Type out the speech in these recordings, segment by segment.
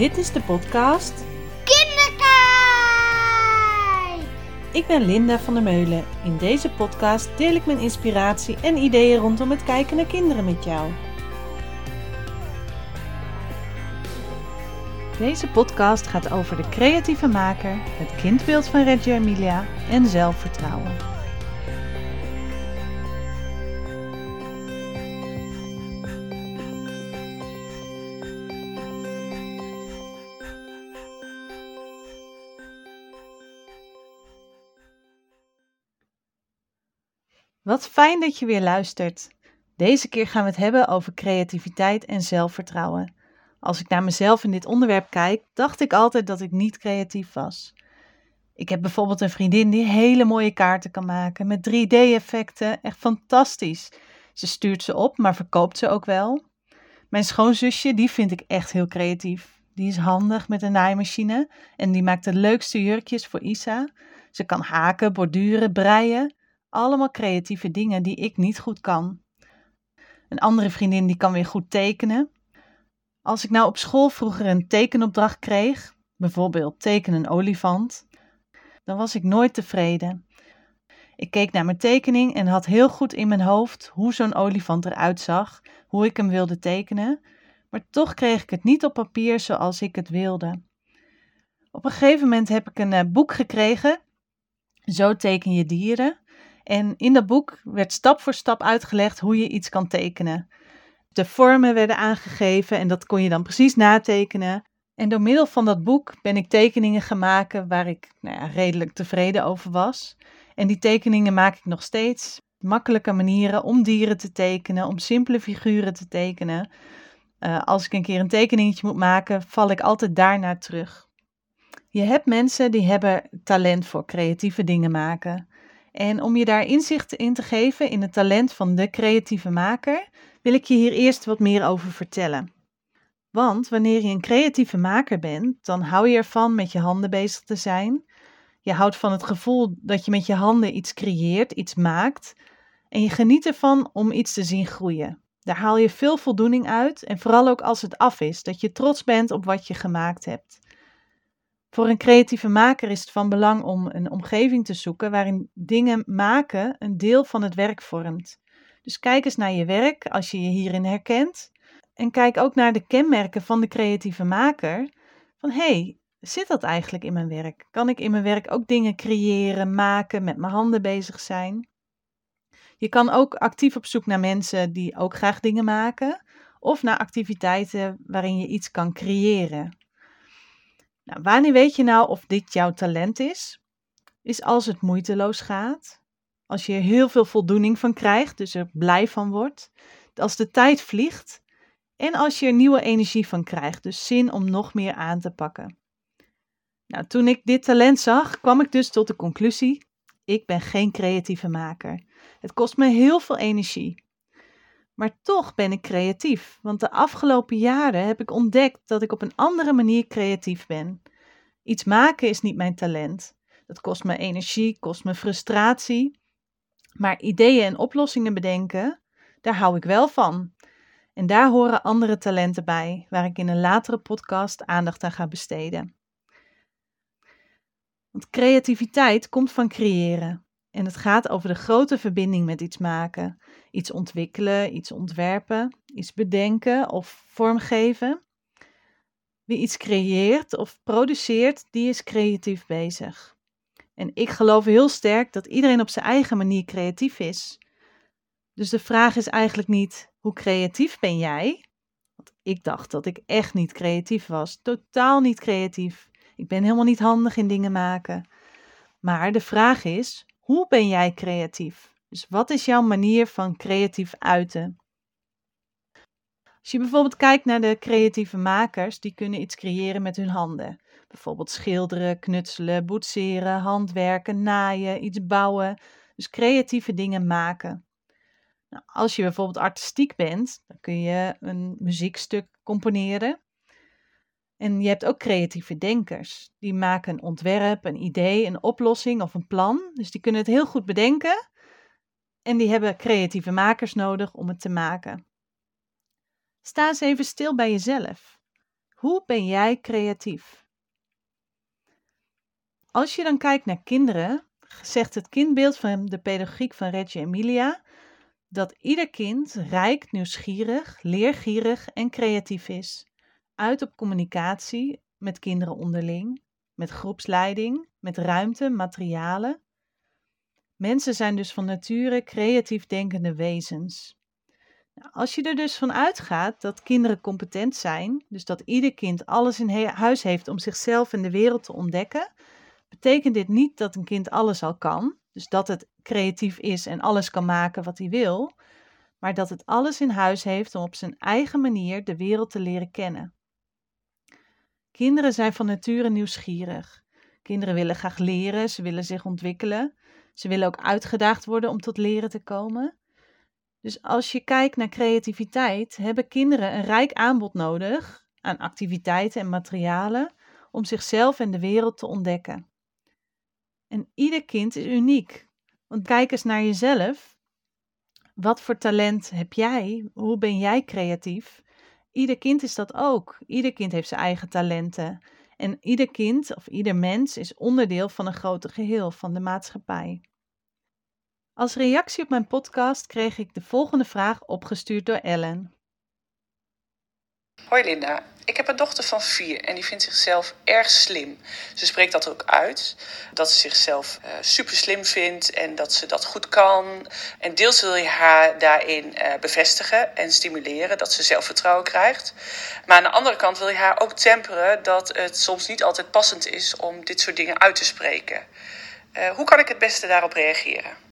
Dit is de podcast Kinderkijk! Ik ben Linda van der Meulen. In deze podcast deel ik mijn inspiratie en ideeën rondom het kijken naar kinderen met jou. Deze podcast gaat over de creatieve maker, het kindbeeld van Reggio Emilia en zelfvertrouwen. Wat fijn dat je weer luistert. Deze keer gaan we het hebben over creativiteit en zelfvertrouwen. Als ik naar mezelf in dit onderwerp kijk, dacht ik altijd dat ik niet creatief was. Ik heb bijvoorbeeld een vriendin die hele mooie kaarten kan maken met 3D-effecten, echt fantastisch. Ze stuurt ze op, maar verkoopt ze ook wel. Mijn schoonzusje, die vind ik echt heel creatief. Die is handig met een naaimachine en die maakt de leukste jurkjes voor Isa. Ze kan haken, borduren, breien. Allemaal creatieve dingen die ik niet goed kan. Een andere vriendin die kan weer goed tekenen. Als ik nou op school vroeger een tekenopdracht kreeg, bijvoorbeeld teken een olifant, dan was ik nooit tevreden. Ik keek naar mijn tekening en had heel goed in mijn hoofd hoe zo'n olifant eruit zag, hoe ik hem wilde tekenen, maar toch kreeg ik het niet op papier zoals ik het wilde. Op een gegeven moment heb ik een eh, boek gekregen, Zo teken je dieren. En in dat boek werd stap voor stap uitgelegd hoe je iets kan tekenen. De vormen werden aangegeven en dat kon je dan precies natekenen. En door middel van dat boek ben ik tekeningen gaan maken waar ik nou ja, redelijk tevreden over was. En die tekeningen maak ik nog steeds. Makkelijke manieren om dieren te tekenen, om simpele figuren te tekenen. Uh, als ik een keer een tekeningetje moet maken, val ik altijd daarnaar terug. Je hebt mensen die hebben talent voor creatieve dingen maken. En om je daar inzicht in te geven in het talent van de creatieve maker, wil ik je hier eerst wat meer over vertellen. Want wanneer je een creatieve maker bent, dan hou je ervan met je handen bezig te zijn. Je houdt van het gevoel dat je met je handen iets creëert, iets maakt. En je geniet ervan om iets te zien groeien. Daar haal je veel voldoening uit en vooral ook als het af is, dat je trots bent op wat je gemaakt hebt. Voor een creatieve maker is het van belang om een omgeving te zoeken waarin dingen maken een deel van het werk vormt. Dus kijk eens naar je werk als je je hierin herkent. En kijk ook naar de kenmerken van de creatieve maker. Van hé, hey, zit dat eigenlijk in mijn werk? Kan ik in mijn werk ook dingen creëren, maken, met mijn handen bezig zijn? Je kan ook actief op zoek naar mensen die ook graag dingen maken, of naar activiteiten waarin je iets kan creëren. Nou, wanneer weet je nou of dit jouw talent is? Is als het moeiteloos gaat, als je er heel veel voldoening van krijgt, dus er blij van wordt, als de tijd vliegt en als je er nieuwe energie van krijgt, dus zin om nog meer aan te pakken. Nou, toen ik dit talent zag, kwam ik dus tot de conclusie: ik ben geen creatieve maker. Het kost me heel veel energie. Maar toch ben ik creatief, want de afgelopen jaren heb ik ontdekt dat ik op een andere manier creatief ben. Iets maken is niet mijn talent. Dat kost me energie, kost me frustratie. Maar ideeën en oplossingen bedenken, daar hou ik wel van. En daar horen andere talenten bij, waar ik in een latere podcast aandacht aan ga besteden. Want creativiteit komt van creëren. En het gaat over de grote verbinding met iets maken. Iets ontwikkelen, iets ontwerpen, iets bedenken of vormgeven. Wie iets creëert of produceert, die is creatief bezig. En ik geloof heel sterk dat iedereen op zijn eigen manier creatief is. Dus de vraag is eigenlijk niet hoe creatief ben jij? Want ik dacht dat ik echt niet creatief was, totaal niet creatief. Ik ben helemaal niet handig in dingen maken. Maar de vraag is, hoe ben jij creatief? Dus wat is jouw manier van creatief uiten? Als je bijvoorbeeld kijkt naar de creatieve makers, die kunnen iets creëren met hun handen. Bijvoorbeeld schilderen, knutselen, boetseren, handwerken, naaien, iets bouwen. Dus creatieve dingen maken. Nou, als je bijvoorbeeld artistiek bent, dan kun je een muziekstuk componeren. En je hebt ook creatieve denkers. Die maken een ontwerp, een idee, een oplossing of een plan. Dus die kunnen het heel goed bedenken. En die hebben creatieve makers nodig om het te maken. Sta eens even stil bij jezelf. Hoe ben jij creatief? Als je dan kijkt naar kinderen, zegt het kindbeeld van de pedagogiek van Reggio Emilia dat ieder kind rijk, nieuwsgierig, leergierig en creatief is. Uit op communicatie met kinderen onderling, met groepsleiding, met ruimte, materialen. Mensen zijn dus van nature creatief denkende wezens. Nou, als je er dus van uitgaat dat kinderen competent zijn, dus dat ieder kind alles in huis heeft om zichzelf en de wereld te ontdekken, betekent dit niet dat een kind alles al kan, dus dat het creatief is en alles kan maken wat hij wil, maar dat het alles in huis heeft om op zijn eigen manier de wereld te leren kennen. Kinderen zijn van nature nieuwsgierig. Kinderen willen graag leren, ze willen zich ontwikkelen. Ze willen ook uitgedaagd worden om tot leren te komen. Dus als je kijkt naar creativiteit, hebben kinderen een rijk aanbod nodig aan activiteiten en materialen om zichzelf en de wereld te ontdekken. En ieder kind is uniek. Want kijk eens naar jezelf. Wat voor talent heb jij? Hoe ben jij creatief? Ieder kind is dat ook. Ieder kind heeft zijn eigen talenten. En ieder kind of ieder mens is onderdeel van een groter geheel, van de maatschappij. Als reactie op mijn podcast kreeg ik de volgende vraag opgestuurd door Ellen. Hoi Linda, ik heb een dochter van vier en die vindt zichzelf erg slim. Ze spreekt dat ook uit, dat ze zichzelf uh, super slim vindt en dat ze dat goed kan. En deels wil je haar daarin uh, bevestigen en stimuleren, dat ze zelfvertrouwen krijgt. Maar aan de andere kant wil je haar ook temperen dat het soms niet altijd passend is om dit soort dingen uit te spreken. Uh, hoe kan ik het beste daarop reageren?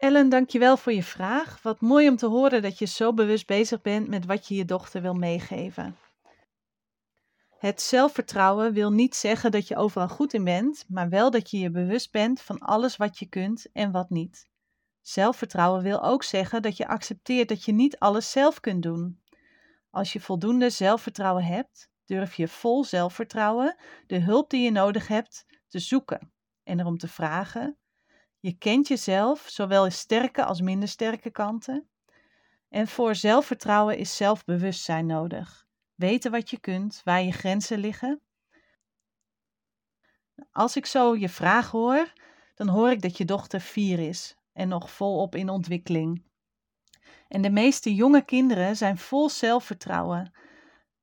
Ellen, dankjewel voor je vraag. Wat mooi om te horen dat je zo bewust bezig bent met wat je je dochter wil meegeven. Het zelfvertrouwen wil niet zeggen dat je overal goed in bent, maar wel dat je je bewust bent van alles wat je kunt en wat niet. Zelfvertrouwen wil ook zeggen dat je accepteert dat je niet alles zelf kunt doen. Als je voldoende zelfvertrouwen hebt, durf je vol zelfvertrouwen de hulp die je nodig hebt te zoeken en erom te vragen je kent jezelf, zowel sterke als minder sterke kanten. En voor zelfvertrouwen is zelfbewustzijn nodig. Weten wat je kunt, waar je grenzen liggen. Als ik zo je vraag hoor, dan hoor ik dat je dochter vier is en nog volop in ontwikkeling. En de meeste jonge kinderen zijn vol zelfvertrouwen.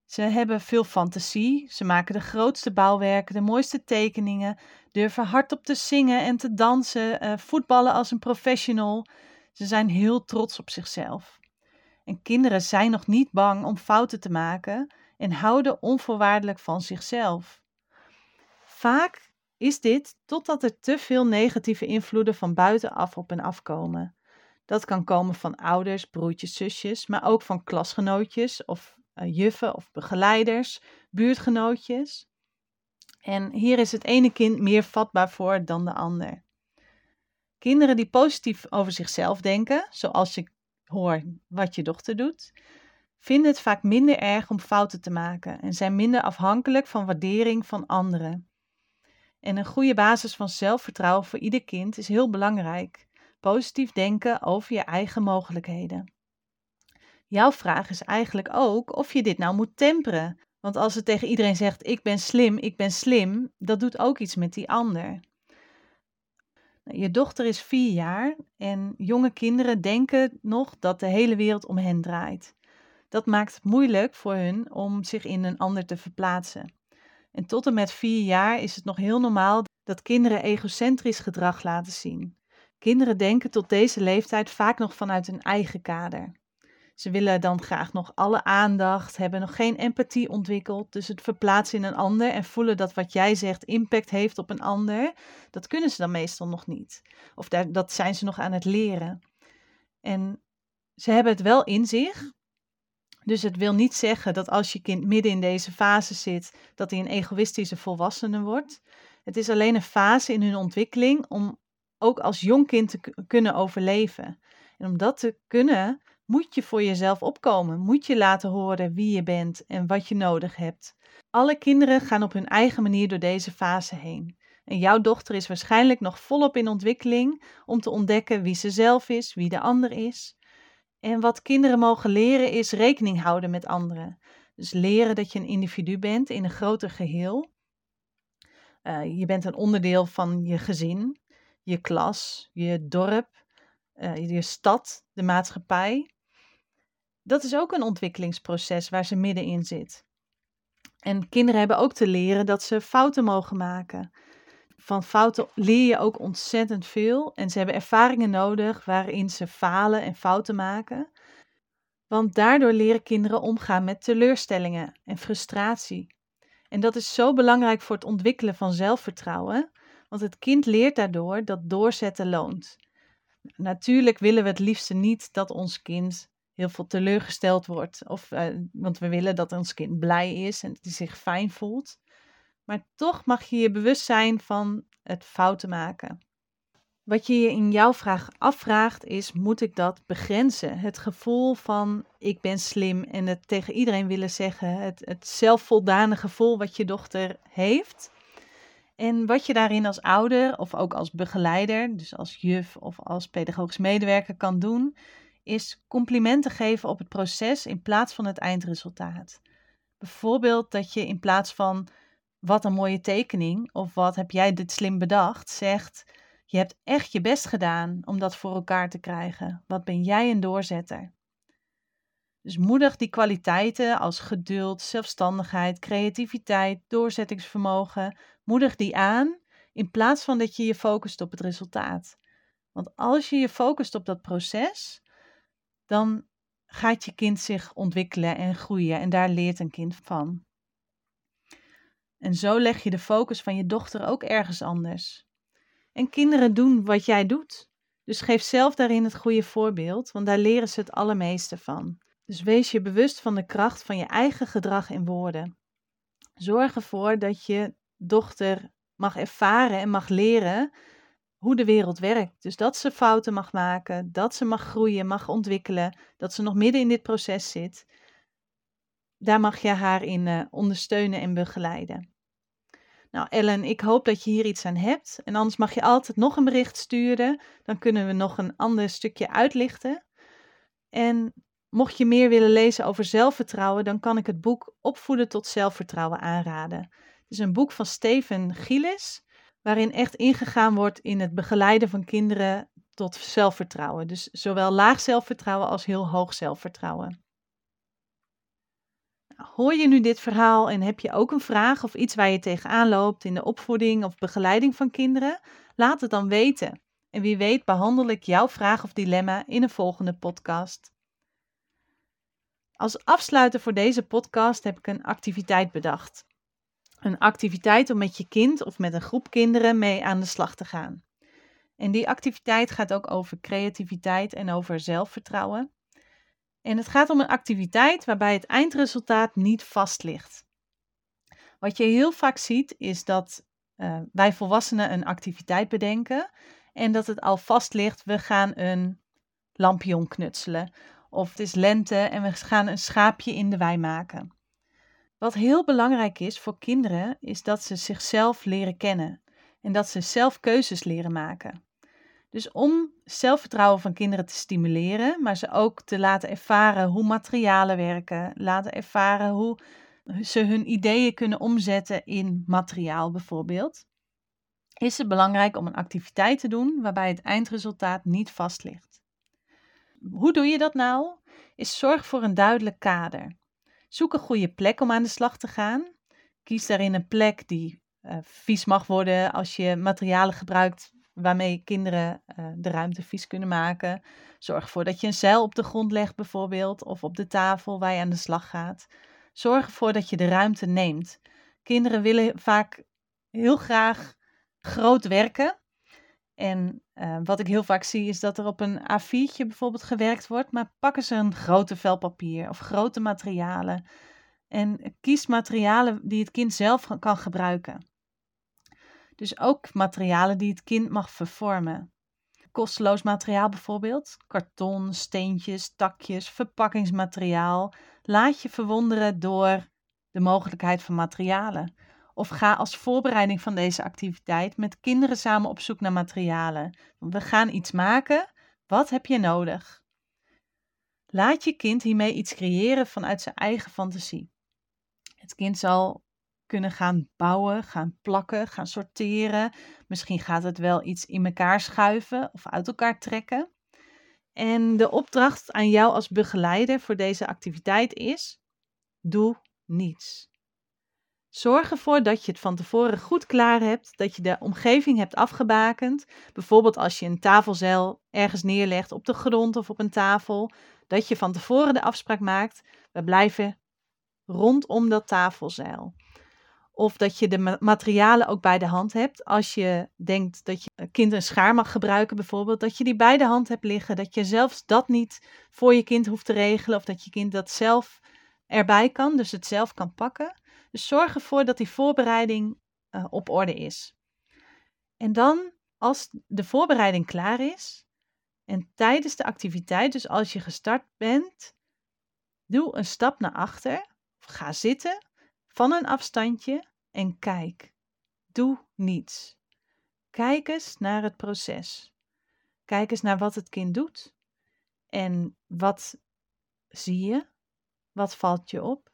Ze hebben veel fantasie, ze maken de grootste bouwwerken, de mooiste tekeningen, durven hardop te zingen en te dansen, uh, voetballen als een professional. Ze zijn heel trots op zichzelf. En kinderen zijn nog niet bang om fouten te maken en houden onvoorwaardelijk van zichzelf. Vaak is dit totdat er te veel negatieve invloeden van buitenaf op en afkomen. Dat kan komen van ouders, broertjes, zusjes, maar ook van klasgenootjes of juffen of begeleiders, buurtgenootjes. En hier is het ene kind meer vatbaar voor dan de ander. Kinderen die positief over zichzelf denken, zoals je hoor wat je dochter doet, vinden het vaak minder erg om fouten te maken en zijn minder afhankelijk van waardering van anderen. En een goede basis van zelfvertrouwen voor ieder kind is heel belangrijk. Positief denken over je eigen mogelijkheden. Jouw vraag is eigenlijk ook of je dit nou moet temperen. Want als het tegen iedereen zegt: Ik ben slim, ik ben slim, dat doet ook iets met die ander. Nou, je dochter is vier jaar en jonge kinderen denken nog dat de hele wereld om hen draait. Dat maakt het moeilijk voor hun om zich in een ander te verplaatsen. En tot en met vier jaar is het nog heel normaal dat kinderen egocentrisch gedrag laten zien. Kinderen denken tot deze leeftijd vaak nog vanuit hun eigen kader. Ze willen dan graag nog alle aandacht, hebben nog geen empathie ontwikkeld. Dus het verplaatsen in een ander en voelen dat wat jij zegt impact heeft op een ander, dat kunnen ze dan meestal nog niet. Of dat zijn ze nog aan het leren. En ze hebben het wel in zich. Dus het wil niet zeggen dat als je kind midden in deze fase zit, dat hij een egoïstische volwassene wordt. Het is alleen een fase in hun ontwikkeling om ook als jong kind te kunnen overleven. En om dat te kunnen, moet je voor jezelf opkomen. Moet je laten horen wie je bent en wat je nodig hebt. Alle kinderen gaan op hun eigen manier door deze fase heen. En jouw dochter is waarschijnlijk nog volop in ontwikkeling om te ontdekken wie ze zelf is, wie de ander is. En wat kinderen mogen leren is rekening houden met anderen. Dus leren dat je een individu bent in een groter geheel. Uh, je bent een onderdeel van je gezin, je klas, je dorp, uh, je stad, de maatschappij. Dat is ook een ontwikkelingsproces waar ze middenin zit. En kinderen hebben ook te leren dat ze fouten mogen maken. Van fouten leer je ook ontzettend veel en ze hebben ervaringen nodig waarin ze falen en fouten maken. Want daardoor leren kinderen omgaan met teleurstellingen en frustratie. En dat is zo belangrijk voor het ontwikkelen van zelfvertrouwen, want het kind leert daardoor dat doorzetten loont. Natuurlijk willen we het liefste niet dat ons kind heel veel teleurgesteld wordt, of, uh, want we willen dat ons kind blij is en dat hij zich fijn voelt. Maar toch mag je je bewust zijn van het fouten maken. Wat je je in jouw vraag afvraagt is: moet ik dat begrenzen? Het gevoel van ik ben slim en het tegen iedereen willen zeggen, het, het zelfvoldane gevoel wat je dochter heeft. En wat je daarin als ouder of ook als begeleider, dus als juf of als pedagogisch medewerker kan doen, is complimenten geven op het proces in plaats van het eindresultaat. Bijvoorbeeld dat je in plaats van wat een mooie tekening of wat heb jij dit slim bedacht, zegt je hebt echt je best gedaan om dat voor elkaar te krijgen. Wat ben jij een doorzetter? Dus moedig die kwaliteiten als geduld, zelfstandigheid, creativiteit, doorzettingsvermogen, moedig die aan in plaats van dat je je focust op het resultaat. Want als je je focust op dat proces, dan gaat je kind zich ontwikkelen en groeien en daar leert een kind van. En zo leg je de focus van je dochter ook ergens anders. En kinderen doen wat jij doet. Dus geef zelf daarin het goede voorbeeld, want daar leren ze het allermeeste van. Dus wees je bewust van de kracht van je eigen gedrag en woorden. Zorg ervoor dat je dochter mag ervaren en mag leren hoe de wereld werkt. Dus dat ze fouten mag maken, dat ze mag groeien, mag ontwikkelen, dat ze nog midden in dit proces zit. Daar mag je haar in uh, ondersteunen en begeleiden. Nou, Ellen, ik hoop dat je hier iets aan hebt. En anders mag je altijd nog een bericht sturen. Dan kunnen we nog een ander stukje uitlichten. En mocht je meer willen lezen over zelfvertrouwen, dan kan ik het boek Opvoeden tot zelfvertrouwen aanraden. Het is een boek van Steven Gillis waarin echt ingegaan wordt in het begeleiden van kinderen tot zelfvertrouwen. Dus zowel laag zelfvertrouwen als heel hoog zelfvertrouwen. Nou, hoor je nu dit verhaal en heb je ook een vraag of iets waar je tegenaan loopt in de opvoeding of begeleiding van kinderen? Laat het dan weten. En wie weet behandel ik jouw vraag of dilemma in een volgende podcast. Als afsluiter voor deze podcast heb ik een activiteit bedacht een activiteit om met je kind of met een groep kinderen mee aan de slag te gaan. En die activiteit gaat ook over creativiteit en over zelfvertrouwen. En het gaat om een activiteit waarbij het eindresultaat niet vast ligt. Wat je heel vaak ziet is dat uh, wij volwassenen een activiteit bedenken en dat het al vast ligt, we gaan een lampion knutselen. Of het is lente en we gaan een schaapje in de wei maken. Wat heel belangrijk is voor kinderen, is dat ze zichzelf leren kennen en dat ze zelf keuzes leren maken. Dus om zelfvertrouwen van kinderen te stimuleren, maar ze ook te laten ervaren hoe materialen werken, laten ervaren hoe ze hun ideeën kunnen omzetten in materiaal bijvoorbeeld, is het belangrijk om een activiteit te doen waarbij het eindresultaat niet vast ligt. Hoe doe je dat nou? Is zorg voor een duidelijk kader. Zoek een goede plek om aan de slag te gaan. Kies daarin een plek die uh, vies mag worden als je materialen gebruikt waarmee kinderen uh, de ruimte vies kunnen maken. Zorg ervoor dat je een zeil op de grond legt bijvoorbeeld of op de tafel waar je aan de slag gaat. Zorg ervoor dat je de ruimte neemt. Kinderen willen vaak heel graag groot werken. En uh, wat ik heel vaak zie is dat er op een A4'tje bijvoorbeeld gewerkt wordt, maar pakken ze een grote vel papier of grote materialen. En kies materialen die het kind zelf kan gebruiken. Dus ook materialen die het kind mag vervormen. Kosteloos materiaal bijvoorbeeld, karton, steentjes, takjes, verpakkingsmateriaal. Laat je verwonderen door de mogelijkheid van materialen. Of ga als voorbereiding van deze activiteit met kinderen samen op zoek naar materialen. We gaan iets maken. Wat heb je nodig? Laat je kind hiermee iets creëren vanuit zijn eigen fantasie. Het kind zal kunnen gaan bouwen, gaan plakken, gaan sorteren. Misschien gaat het wel iets in elkaar schuiven of uit elkaar trekken. En de opdracht aan jou als begeleider voor deze activiteit is: doe niets. Zorg ervoor dat je het van tevoren goed klaar hebt, dat je de omgeving hebt afgebakend. Bijvoorbeeld als je een tafelzeil ergens neerlegt op de grond of op een tafel, dat je van tevoren de afspraak maakt: we blijven rondom dat tafelzeil. Of dat je de materialen ook bij de hand hebt. Als je denkt dat je kind een schaar mag gebruiken, bijvoorbeeld, dat je die bij de hand hebt liggen. Dat je zelfs dat niet voor je kind hoeft te regelen. Of dat je kind dat zelf erbij kan, dus het zelf kan pakken. Zorg ervoor dat die voorbereiding uh, op orde is. En dan, als de voorbereiding klaar is en tijdens de activiteit, dus als je gestart bent, doe een stap naar achter. Ga zitten van een afstandje en kijk. Doe niets. Kijk eens naar het proces. Kijk eens naar wat het kind doet. En wat zie je? Wat valt je op?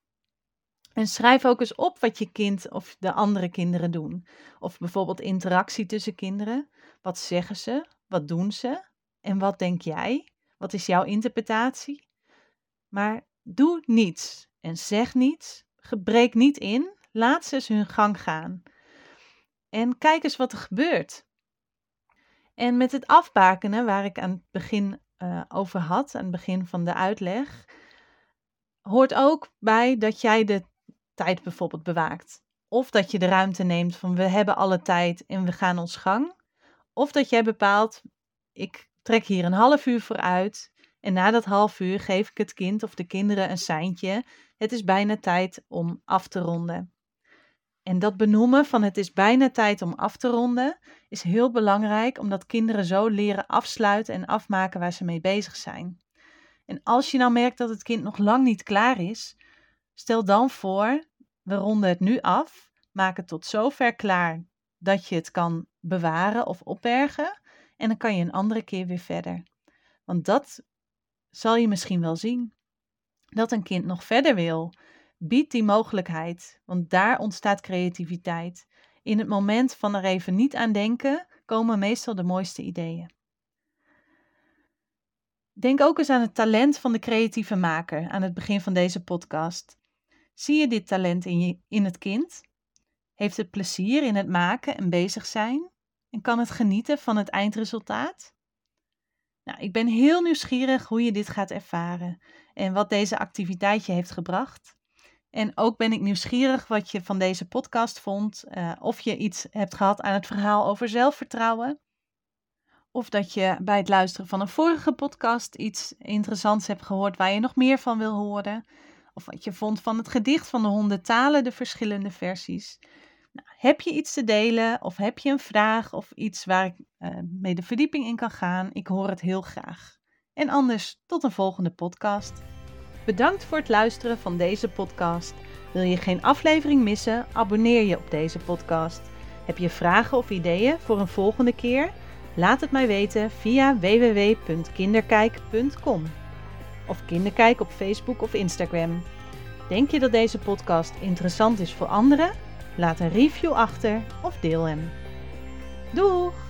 En schrijf ook eens op wat je kind of de andere kinderen doen. Of bijvoorbeeld interactie tussen kinderen. Wat zeggen ze? Wat doen ze? En wat denk jij? Wat is jouw interpretatie? Maar doe niets en zeg niets. Gebreek niet in. Laat ze eens hun gang gaan. En kijk eens wat er gebeurt. En met het afbakenen, waar ik aan het begin uh, over had, aan het begin van de uitleg, hoort ook bij dat jij de tijd bijvoorbeeld bewaakt. Of dat je de ruimte neemt van we hebben alle tijd en we gaan ons gang. Of dat jij bepaalt, ik trek hier een half uur vooruit en na dat half uur geef ik het kind of de kinderen een seintje. Het is bijna tijd om af te ronden. En dat benoemen van het is bijna tijd om af te ronden is heel belangrijk omdat kinderen zo leren afsluiten en afmaken waar ze mee bezig zijn. En als je nou merkt dat het kind nog lang niet klaar is, stel dan voor, we ronden het nu af, maak het tot zover klaar dat je het kan bewaren of opbergen en dan kan je een andere keer weer verder. Want dat zal je misschien wel zien. Dat een kind nog verder wil. Bied die mogelijkheid, want daar ontstaat creativiteit. In het moment van er even niet aan denken, komen meestal de mooiste ideeën. Denk ook eens aan het talent van de creatieve maker aan het begin van deze podcast. Zie je dit talent in, je, in het kind? Heeft het plezier in het maken en bezig zijn? En kan het genieten van het eindresultaat? Nou, ik ben heel nieuwsgierig hoe je dit gaat ervaren en wat deze activiteit je heeft gebracht. En ook ben ik nieuwsgierig wat je van deze podcast vond. Uh, of je iets hebt gehad aan het verhaal over zelfvertrouwen. Of dat je bij het luisteren van een vorige podcast iets interessants hebt gehoord waar je nog meer van wil horen. Of wat je vond van het gedicht van de honderd talen, de verschillende versies. Nou, heb je iets te delen of heb je een vraag of iets waar ik uh, mee de verdieping in kan gaan? Ik hoor het heel graag. En anders tot een volgende podcast. Bedankt voor het luisteren van deze podcast. Wil je geen aflevering missen? Abonneer je op deze podcast. Heb je vragen of ideeën voor een volgende keer? Laat het mij weten via www.kinderkijk.com of Kinderkijk op Facebook of Instagram. Denk je dat deze podcast interessant is voor anderen? Laat een review achter of deel hem. Doeg!